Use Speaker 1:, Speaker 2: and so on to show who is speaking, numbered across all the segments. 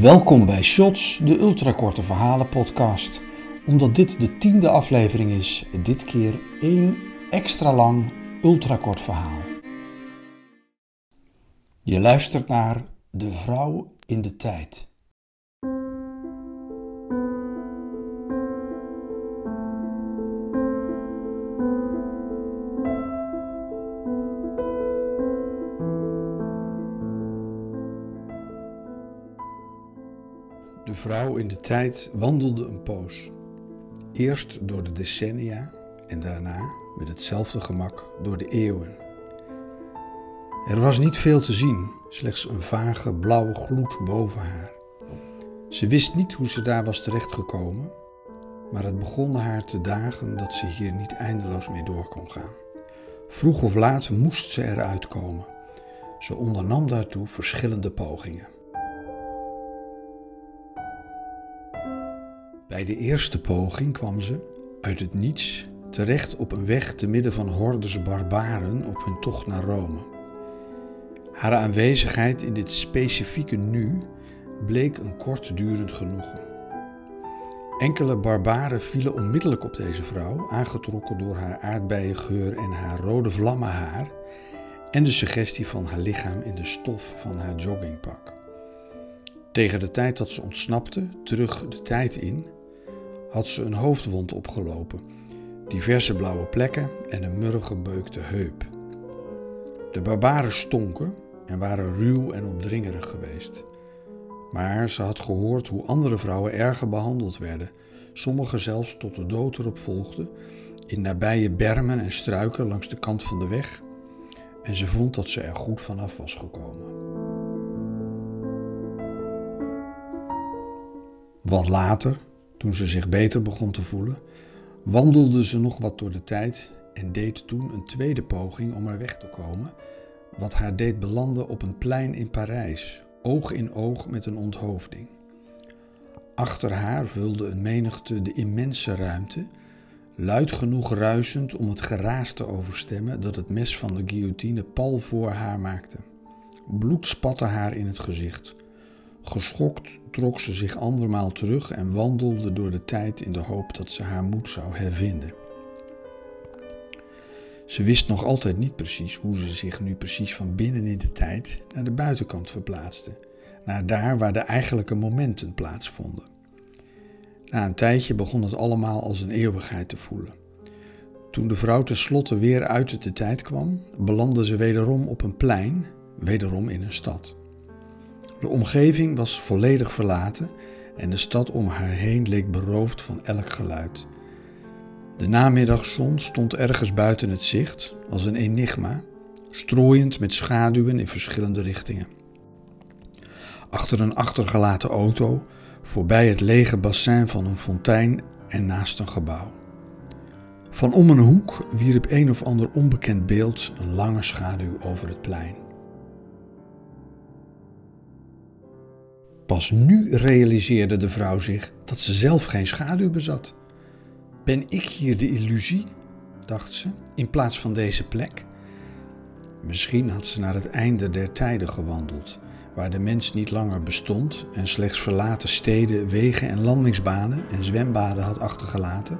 Speaker 1: Welkom bij Shots, de ultrakorte verhalen podcast. Omdat dit de tiende aflevering is, dit keer één extra lang ultrakort verhaal. Je luistert naar De Vrouw in de Tijd. De vrouw in de tijd wandelde een poos. Eerst door de decennia en daarna met hetzelfde gemak door de eeuwen. Er was niet veel te zien, slechts een vage blauwe gloed boven haar. Ze wist niet hoe ze daar was terechtgekomen, maar het begon haar te dagen dat ze hier niet eindeloos mee door kon gaan. Vroeg of laat moest ze eruit komen. Ze ondernam daartoe verschillende pogingen. Bij de eerste poging kwam ze, uit het niets, terecht op een weg te midden van hordes barbaren op hun tocht naar Rome. Haar aanwezigheid in dit specifieke nu bleek een kortdurend genoegen. Enkele barbaren vielen onmiddellijk op deze vrouw, aangetrokken door haar aardbeiengeur en haar rode vlammenhaar en de suggestie van haar lichaam in de stof van haar joggingpak. Tegen de tijd dat ze ontsnapte, terug de tijd in, had ze een hoofdwond opgelopen, diverse blauwe plekken en een murfgebeukte heup. De barbaren stonken en waren ruw en opdringerig geweest. Maar ze had gehoord hoe andere vrouwen erger behandeld werden, sommigen zelfs tot de dood erop volgden, in nabije bermen en struiken langs de kant van de weg, en ze vond dat ze er goed vanaf was gekomen. Wat later, toen ze zich beter begon te voelen, wandelde ze nog wat door de tijd en deed toen een tweede poging om er weg te komen, wat haar deed belanden op een plein in Parijs, oog in oog met een onthoofding. Achter haar vulde een menigte de immense ruimte, luid genoeg ruisend om het geraas te overstemmen dat het mes van de guillotine pal voor haar maakte. Bloed spatte haar in het gezicht. Geschokt trok ze zich andermaal terug en wandelde door de tijd in de hoop dat ze haar moed zou hervinden. Ze wist nog altijd niet precies hoe ze zich nu precies van binnen in de tijd naar de buitenkant verplaatste, naar daar waar de eigenlijke momenten plaatsvonden. Na een tijdje begon het allemaal als een eeuwigheid te voelen. Toen de vrouw tenslotte weer uit de tijd kwam, belandde ze wederom op een plein, wederom in een stad. De omgeving was volledig verlaten en de stad om haar heen leek beroofd van elk geluid. De namiddagzon stond ergens buiten het zicht als een enigma, strooiend met schaduwen in verschillende richtingen. Achter een achtergelaten auto, voorbij het lege bassin van een fontein en naast een gebouw. Van om een hoek wierp een of ander onbekend beeld een lange schaduw over het plein. Pas nu realiseerde de vrouw zich dat ze zelf geen schaduw bezat. Ben ik hier de illusie? dacht ze, in plaats van deze plek. Misschien had ze naar het einde der tijden gewandeld, waar de mens niet langer bestond en slechts verlaten steden, wegen en landingsbanen en zwembaden had achtergelaten.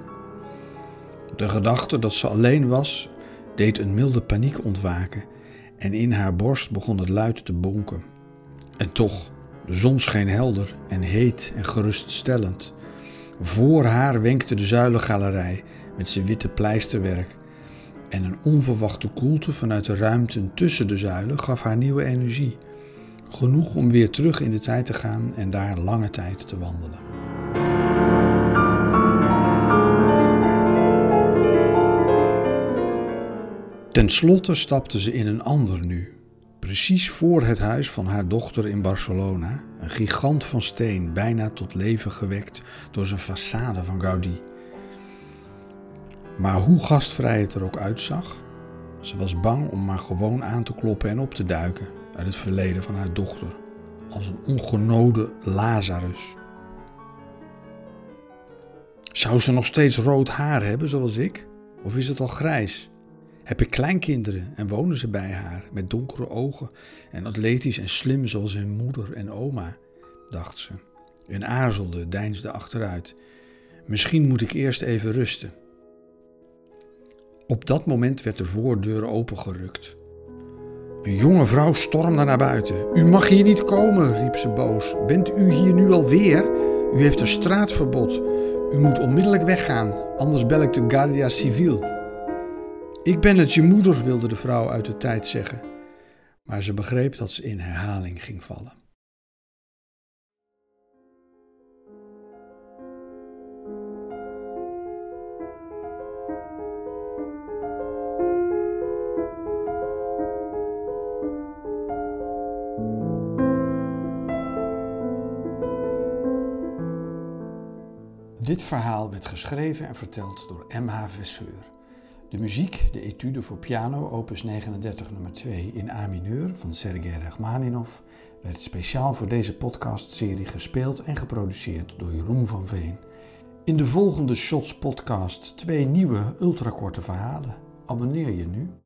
Speaker 1: De gedachte dat ze alleen was, deed een milde paniek ontwaken en in haar borst begon het luid te bonken. En toch, de zon scheen helder en heet en geruststellend. Voor haar wenkte de zuilengalerij met zijn witte pleisterwerk. En een onverwachte koelte vanuit de ruimten tussen de zuilen gaf haar nieuwe energie. Genoeg om weer terug in de tijd te gaan en daar lange tijd te wandelen. Ten slotte stapte ze in een ander nu, precies voor het huis van haar dochter in Barcelona, een gigant van steen, bijna tot leven gewekt door zijn façade van Gaudí. Maar hoe gastvrij het er ook uitzag, ze was bang om maar gewoon aan te kloppen en op te duiken uit het verleden van haar dochter, als een ongenode Lazarus. Zou ze nog steeds rood haar hebben, zoals ik? Of is het al grijs? Heb ik kleinkinderen en wonen ze bij haar met donkere ogen en atletisch en slim zoals hun moeder en oma? dacht ze en aarzelde, deinsde achteruit. Misschien moet ik eerst even rusten. Op dat moment werd de voordeur opengerukt. Een jonge vrouw stormde naar buiten. U mag hier niet komen, riep ze boos. Bent u hier nu alweer? U heeft een straatverbod. U moet onmiddellijk weggaan, anders bel ik de Guardia Civil. Ik ben het je moeder, wilde de vrouw uit de tijd zeggen. Maar ze begreep dat ze in herhaling ging vallen. Dit verhaal werd geschreven en verteld door M.H. Vesseur. De muziek, de etude voor piano, opus 39 nummer 2 in A mineur van Sergei Rachmaninov, werd speciaal voor deze podcastserie gespeeld en geproduceerd door Jeroen van Veen. In de volgende Shots podcast twee nieuwe ultrakorte verhalen. Abonneer je nu.